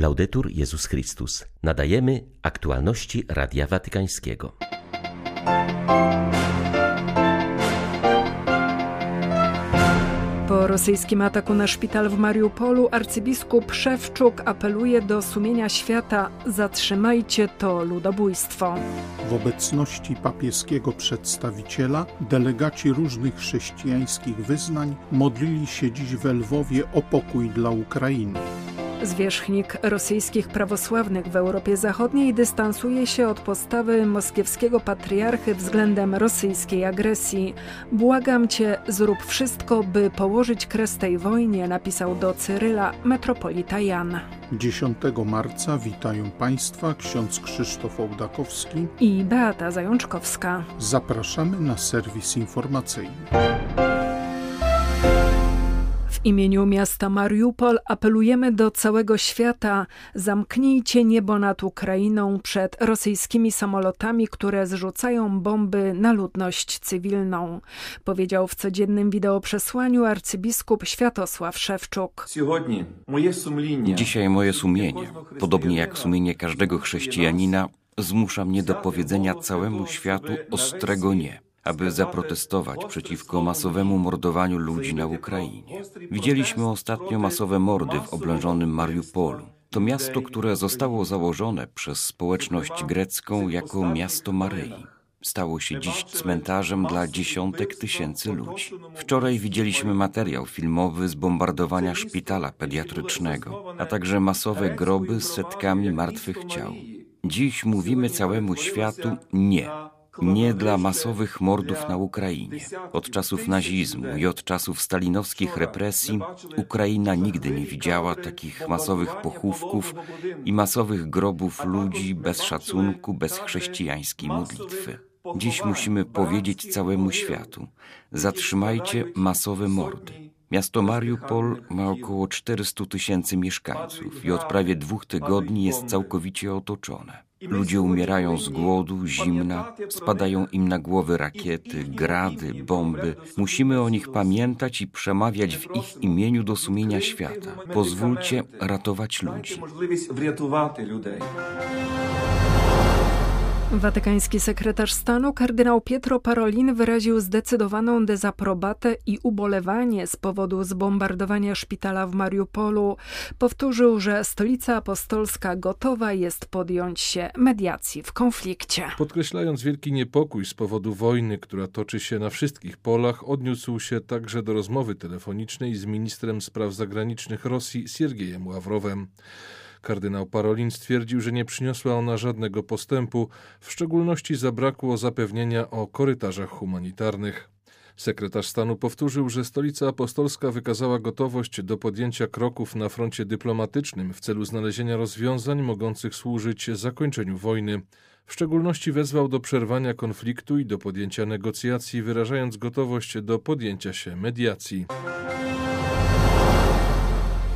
Laudetur Jezus Chrystus. Nadajemy aktualności Radia Watykańskiego. Po rosyjskim ataku na szpital w Mariupolu arcybiskup Szewczuk apeluje do sumienia świata: zatrzymajcie to ludobójstwo. W obecności papieskiego przedstawiciela delegaci różnych chrześcijańskich wyznań modlili się dziś w Lwowie o pokój dla Ukrainy. Zwierzchnik rosyjskich prawosławnych w Europie Zachodniej dystansuje się od postawy moskiewskiego patriarchy względem rosyjskiej agresji. Błagam cię, zrób wszystko, by położyć kres tej wojnie, napisał do Cyryla metropolita Jan. 10 marca witają Państwa ksiądz Krzysztof Ołdakowski i Beata Zajączkowska. Zapraszamy na serwis informacyjny. W imieniu miasta Mariupol apelujemy do całego świata: zamknijcie niebo nad Ukrainą przed rosyjskimi samolotami, które zrzucają bomby na ludność cywilną, powiedział w codziennym wideoprzesłaniu arcybiskup Światosław Szewczuk. Dzisiaj moje sumienie, podobnie jak sumienie każdego chrześcijanina, zmusza mnie do powiedzenia całemu światu ostrego nie aby zaprotestować przeciwko masowemu mordowaniu ludzi na Ukrainie. Widzieliśmy ostatnio masowe mordy w oblężonym Mariupolu. To miasto, które zostało założone przez społeczność grecką jako miasto Maryi. Stało się dziś cmentarzem dla dziesiątek tysięcy ludzi. Wczoraj widzieliśmy materiał filmowy z bombardowania szpitala pediatrycznego, a także masowe groby z setkami martwych ciał. Dziś mówimy całemu światu nie nie dla masowych mordów na Ukrainie. Od czasów nazizmu i od czasów stalinowskich represji Ukraina nigdy nie widziała takich masowych pochówków i masowych grobów ludzi bez szacunku, bez chrześcijańskiej modlitwy. Dziś musimy powiedzieć całemu światu: zatrzymajcie masowe mordy. Miasto Mariupol ma około 400 tysięcy mieszkańców i od prawie dwóch tygodni jest całkowicie otoczone. Ludzie umierają z głodu, zimna, spadają im na głowy rakiety, grady, bomby. Musimy o nich pamiętać i przemawiać w ich imieniu do sumienia świata. Pozwólcie ratować ludzi. Watykański sekretarz stanu kardynał Pietro Parolin wyraził zdecydowaną dezaprobatę i ubolewanie z powodu zbombardowania szpitala w Mariupolu. Powtórzył, że stolica apostolska gotowa jest podjąć się mediacji w konflikcie. Podkreślając wielki niepokój z powodu wojny, która toczy się na wszystkich polach, odniósł się także do rozmowy telefonicznej z ministrem spraw zagranicznych Rosji Siergiejem Ławrowem. Kardynał Parolin stwierdził, że nie przyniosła ona żadnego postępu, w szczególności zabrakło zapewnienia o korytarzach humanitarnych. Sekretarz stanu powtórzył, że stolica apostolska wykazała gotowość do podjęcia kroków na froncie dyplomatycznym w celu znalezienia rozwiązań mogących służyć zakończeniu wojny. W szczególności wezwał do przerwania konfliktu i do podjęcia negocjacji, wyrażając gotowość do podjęcia się mediacji.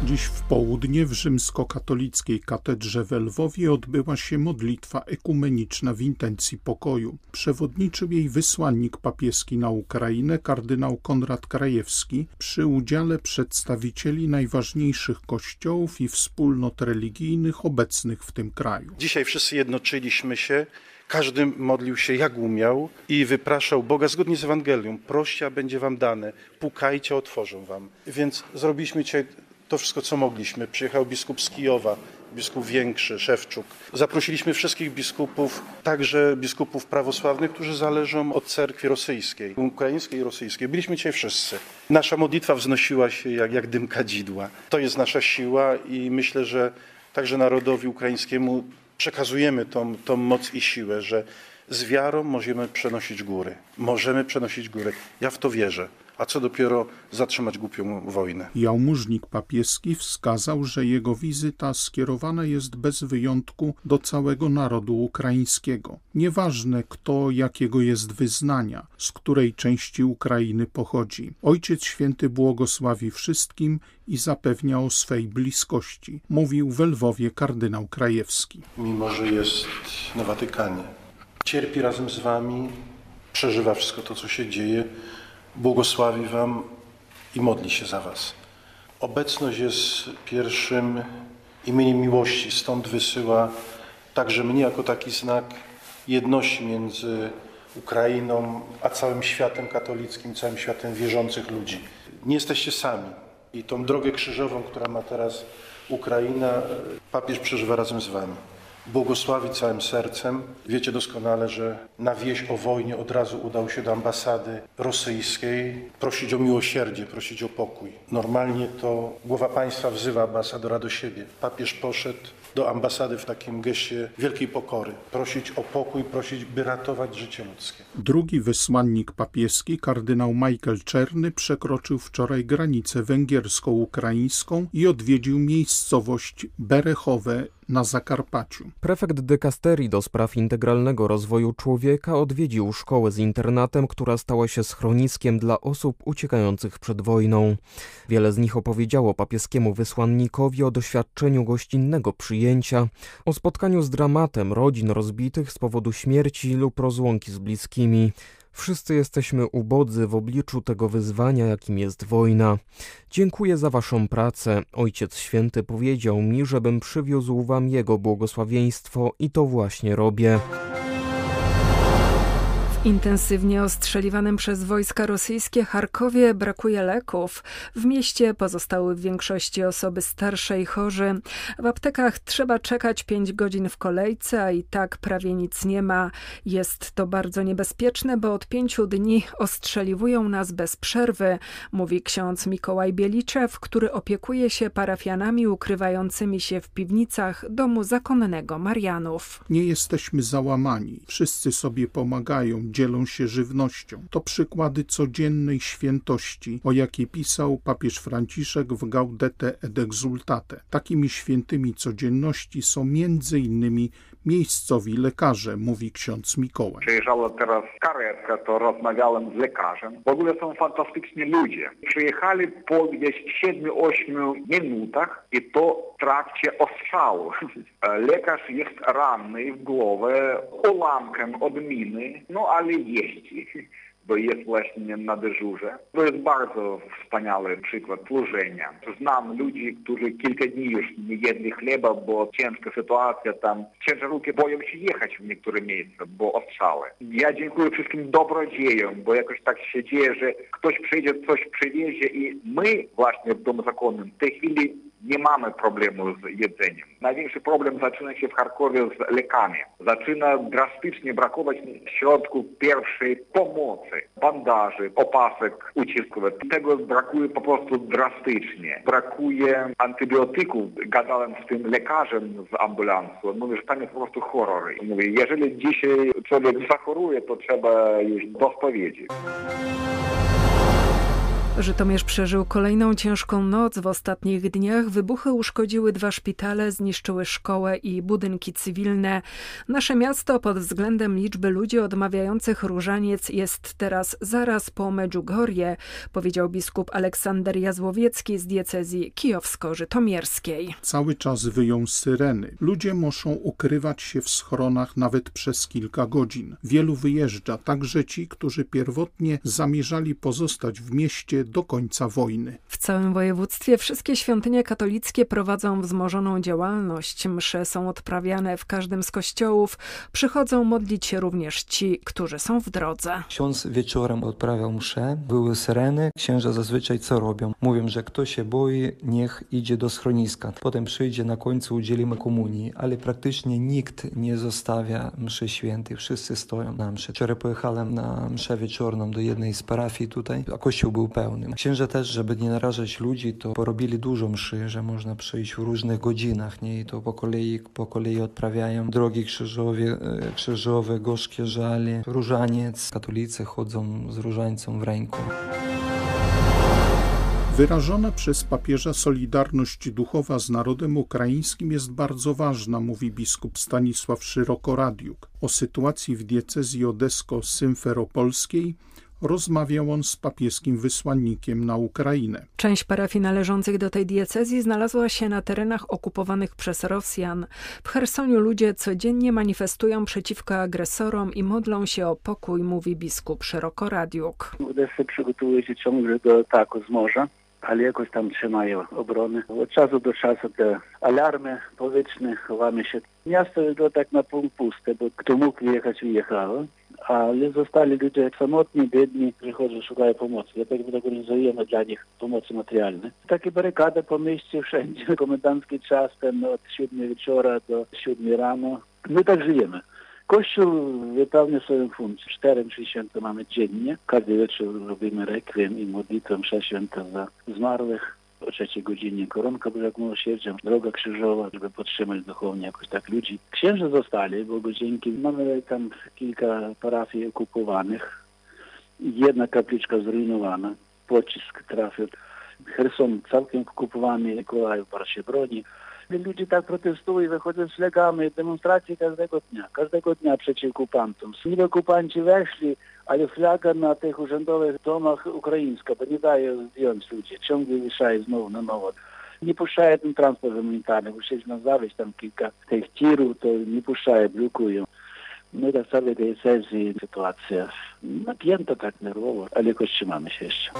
Dziś w południe w rzymskokatolickiej katedrze w Lwowie odbyła się modlitwa ekumeniczna w intencji pokoju. Przewodniczył jej wysłannik papieski na Ukrainę kardynał Konrad Krajewski przy udziale przedstawicieli najważniejszych kościołów i wspólnot religijnych obecnych w tym kraju. Dzisiaj wszyscy jednoczyliśmy się każdy modlił się jak umiał i wypraszał Boga zgodnie z Ewangelią. Proście, a będzie wam dane. Pukajcie, otworzą wam. Więc zrobiliśmy dzisiaj to wszystko, co mogliśmy. Przyjechał biskup z Kijowa, biskup Większy, Szewczuk. Zaprosiliśmy wszystkich biskupów, także biskupów prawosławnych, którzy zależą od cerkwi rosyjskiej, ukraińskiej i rosyjskiej. Byliśmy dzisiaj wszyscy. Nasza modlitwa wznosiła się jak, jak dym kadzidła. To jest nasza siła i myślę, że także narodowi ukraińskiemu przekazujemy tą, tą moc i siłę, że z wiarą możemy przenosić góry. Możemy przenosić góry. Ja w to wierzę a co dopiero zatrzymać głupią wojnę. Jałmużnik papieski wskazał, że jego wizyta skierowana jest bez wyjątku do całego narodu ukraińskiego. Nieważne kto jakiego jest wyznania, z której części Ukrainy pochodzi. Ojciec Święty błogosławi wszystkim i zapewnia o swej bliskości, mówił w Lwowie kardynał Krajewski. Mimo, że jest na Watykanie, cierpi razem z wami, przeżywa wszystko to, co się dzieje, błogosławi Wam i modli się za Was. Obecność jest pierwszym imieniem miłości. Stąd wysyła także mnie jako taki znak jedności między Ukrainą a całym światem katolickim, całym światem wierzących ludzi. Nie jesteście sami. I tą drogę krzyżową, która ma teraz Ukraina, papież przeżywa razem z wami błogosławi całym sercem. Wiecie doskonale, że na wieść o wojnie od razu udał się do ambasady rosyjskiej prosić o miłosierdzie, prosić o pokój. Normalnie to głowa państwa wzywa ambasadora do siebie. Papież poszedł do ambasady w takim geście wielkiej pokory, prosić o pokój, prosić, by ratować życie ludzkie. Drugi wysłannik papieski, kardynał Michael Czerny, przekroczył wczoraj granicę węgiersko-ukraińską i odwiedził miejscowość Berechowe na Zakarpaciu. Prefekt dykasterii do spraw integralnego rozwoju człowieka odwiedził szkołę z internatem, która stała się schroniskiem dla osób uciekających przed wojną. Wiele z nich opowiedziało papieskiemu wysłannikowi o doświadczeniu gościnnego przyjęcia, o spotkaniu z dramatem rodzin rozbitych z powodu śmierci lub rozłąki z bliskimi. Wszyscy jesteśmy ubodzy w obliczu tego wyzwania, jakim jest wojna. Dziękuję za Waszą pracę. Ojciec Święty powiedział mi, żebym przywiózł Wam Jego błogosławieństwo i to właśnie robię intensywnie ostrzeliwanym przez wojska rosyjskie Charkowie brakuje leków. W mieście pozostały w większości osoby starsze i chorzy. W aptekach trzeba czekać 5 godzin w kolejce, a i tak prawie nic nie ma. Jest to bardzo niebezpieczne, bo od pięciu dni ostrzeliwują nas bez przerwy, mówi ksiądz Mikołaj Bieliczew, który opiekuje się parafianami ukrywającymi się w piwnicach domu zakonnego Marianów. Nie jesteśmy załamani. Wszyscy sobie pomagają dzielą się żywnością. To przykłady codziennej świętości, o jakiej pisał papież Franciszek w Gaudete et Exultate. Takimi świętymi codzienności są innymi miejscowi lekarze, mówi ksiądz Mikołaj. Przyjeżdżała teraz karetka, to rozmawiałem z lekarzem. W ogóle są fantastyczni ludzie. Przyjechali po gdzieś 7-8 minutach i to w trakcie ostrzału. Lekarz jest ranny w głowę ułamkiem od miny, no ale jeździ bo jest właśnie na dyżurze. To jest bardzo wspaniały przykład służenia. Znam ludzi, którzy kilka dni już nie jedli chleba, bo ciężka sytuacja tam. Ciężarówki boją się jechać w niektóre miejsca, bo ostrzały. Ja dziękuję wszystkim dobrodziejom, bo jakoś tak się dzieje, że ktoś przyjdzie, coś przywiezie i my właśnie w Domu Zakonnym w tej chwili nie mamy problemu z jedzeniem. Największy problem zaczyna się w Charkowie z lekami. Zaczyna drastycznie brakować środków pierwszej pomocy, bandaży, opasek uciskowych. Tego brakuje po prostu drastycznie. Brakuje antybiotyków. Gadałem z tym lekarzem z ambulansu. On mówi, że tam jest po prostu horror. Mówi, jeżeli dzisiaj człowiek zachoruje, to trzeba już do. Żytomierz przeżył kolejną ciężką noc. W ostatnich dniach wybuchy uszkodziły dwa szpitale, zniszczyły szkołę i budynki cywilne. Nasze miasto pod względem liczby ludzi odmawiających różaniec jest teraz zaraz po Medjugorje, powiedział biskup Aleksander Jazłowiecki z diecezji kijowsko-żytomierskiej. Cały czas wyją syreny. Ludzie muszą ukrywać się w schronach nawet przez kilka godzin. Wielu wyjeżdża, także ci, którzy pierwotnie zamierzali pozostać w mieście do końca wojny. W całym województwie wszystkie świątynie katolickie prowadzą wzmożoną działalność. Msze są odprawiane w każdym z kościołów. Przychodzą modlić się również ci, którzy są w drodze. Ksiądz wieczorem odprawiał mszę, były syreny. Księża zazwyczaj co robią? Mówią, że kto się boi, niech idzie do schroniska. Potem przyjdzie na końcu, udzielimy komunii, ale praktycznie nikt nie zostawia mszy świętej. Wszyscy stoją na mszy. Wczoraj pojechałem na mszę wieczorną do jednej z parafii tutaj, a kościół był pełny pełnym. Księża też, żeby nie narażać ludzi, to porobili dużo mszy, że można przyjść w różnych godzinach, nie? I to po kolei, po kolei odprawiają drogi krzyżowe, e, krzyżowe gorzkie żale, różaniec. Katolicy chodzą z różańcą w ręku. Wyrażona przez papieża solidarność duchowa z narodem ukraińskim jest bardzo ważna, mówi biskup Stanisław Szyrokoradiuk. O sytuacji w diecezji odesko-symferopolskiej rozmawiał on z papieskim wysłannikiem na Ukrainę. Część parafii należących do tej diecezji znalazła się na terenach okupowanych przez Rosjan. W Chersoniu ludzie codziennie manifestują przeciwko agresorom i modlą się o pokój, mówi biskup Szeroko Radiuk. Odessa przygotowuje się ciągle do ataku z morza ale jakoś tam trzymają obronę. Od czasu do czasu te alarmy powietrzne, chowamy się. Miasto było tak na pół puste, bo kto mógł jechać, wyjechało ale zostali ludzie samotni, biedni, przychodzą, szukają pomocy. Dlatego organizujemy dla nich pomocy materialne. Takie barykady po mieście wszędzie, komendancki czas ten od 7 wieczora do 7 rano. My tak żyjemy. Kościół wypełnia swoją funkcję. Cztery mszy święte mamy dziennie. Każdy wieczór robimy rekwiem i modlitwę msza święta za zmarłych o trzeciej godzinie koronka Bożego Miłosierdzia, droga krzyżowa, żeby podtrzymać duchownie jakoś tak ludzi. Księży zostali, bo dzięki mamy tam kilka parafii okupowanych. Jedna kapliczka zrujnowana, pocisk trafił. Herson całkiem okupowany, Mikołaju par się broni. Ludzie tak protestują, wychodzą z flegami, demonstracje każdego dnia, każdego dnia przeciw okupantom. Niby okupanci weszli, na tych urzędowych domach ukraińska, bo nie daje zdjąć ludzie, ciągle wieszają znowu na nowo. Nie puszczają ten transport humanitarny, musieliśmy zawieźć tam kilka tych tirów, to nie puszczają, blokują. No tak całej tej sesji sytuacja napięta tak nerwowo, ale jakoś trzymamy się jeszcze.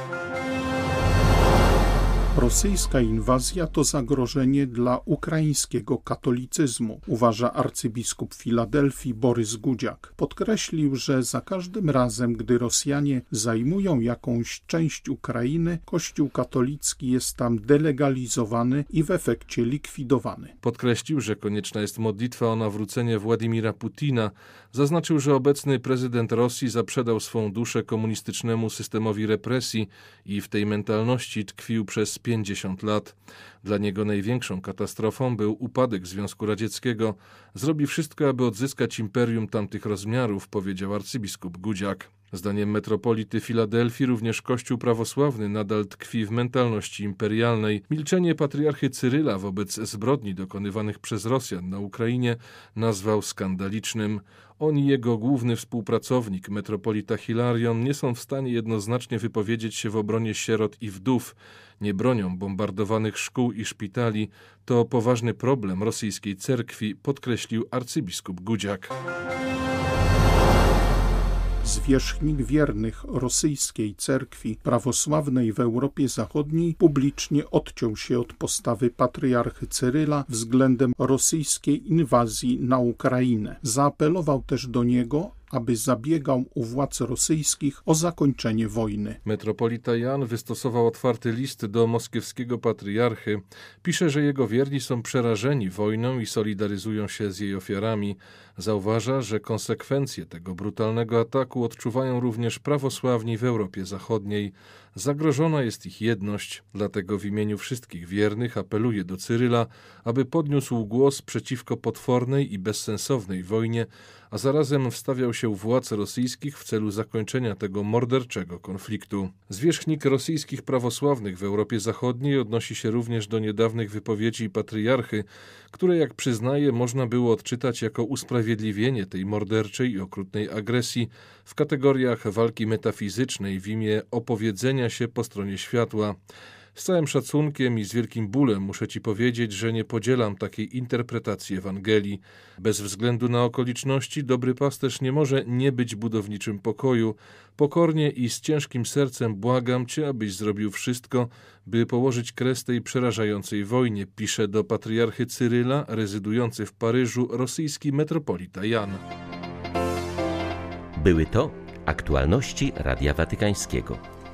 Rosyjska inwazja to zagrożenie dla ukraińskiego katolicyzmu, uważa arcybiskup Filadelfii Borys Gudziak. Podkreślił, że za każdym razem, gdy Rosjanie zajmują jakąś część Ukrainy, Kościół katolicki jest tam delegalizowany i w efekcie likwidowany. Podkreślił, że konieczna jest modlitwa o nawrócenie Władimira Putina. Zaznaczył, że obecny prezydent Rosji zaprzedał swą duszę komunistycznemu systemowi represji i w tej mentalności tkwił przez 50 lat. Dla niego największą katastrofą był upadek Związku Radzieckiego. Zrobi wszystko, aby odzyskać imperium tamtych rozmiarów, powiedział arcybiskup Gudziak. Zdaniem metropolity Filadelfii również Kościół prawosławny nadal tkwi w mentalności imperialnej. Milczenie patriarchy Cyryla wobec zbrodni dokonywanych przez Rosjan na Ukrainie nazwał skandalicznym. On i jego główny współpracownik, metropolita Hilarion, nie są w stanie jednoznacznie wypowiedzieć się w obronie sierot i wdów. Nie bronią bombardowanych szkół i szpitali. To poważny problem rosyjskiej cerkwi, podkreślił arcybiskup Gudziak. Zwierzchnik wiernych rosyjskiej cerkwi prawosławnej w Europie Zachodniej publicznie odciął się od postawy patriarchy Cyryla względem rosyjskiej inwazji na Ukrainę. Zaapelował też do niego, aby zabiegał u władz rosyjskich o zakończenie wojny. Metropolita Jan wystosował otwarty list do moskiewskiego patriarchy. Pisze, że jego wierni są przerażeni wojną i solidaryzują się z jej ofiarami. Zauważa, że konsekwencje tego brutalnego ataku odczuwają również prawosławni w Europie Zachodniej. Zagrożona jest ich jedność, dlatego w imieniu wszystkich wiernych apeluje do Cyryla, aby podniósł głos przeciwko potwornej i bezsensownej wojnie, a zarazem wstawiał się władz rosyjskich w celu zakończenia tego morderczego konfliktu. Zwierzchnik rosyjskich prawosławnych w Europie Zachodniej odnosi się również do niedawnych wypowiedzi patriarchy, które, jak przyznaje, można było odczytać jako usprawiedliwienie tej morderczej i okrutnej agresji w kategoriach walki metafizycznej w imię opowiedzenia się po stronie światła. Z całym szacunkiem i z wielkim bólem muszę Ci powiedzieć, że nie podzielam takiej interpretacji Ewangelii. Bez względu na okoliczności, dobry pasterz nie może nie być budowniczym pokoju. Pokornie i z ciężkim sercem błagam Cię, abyś zrobił wszystko, by położyć kres tej przerażającej wojnie, pisze do patriarchy Cyryla, rezydujący w Paryżu, rosyjski metropolita Jan. Były to aktualności Radia Watykańskiego.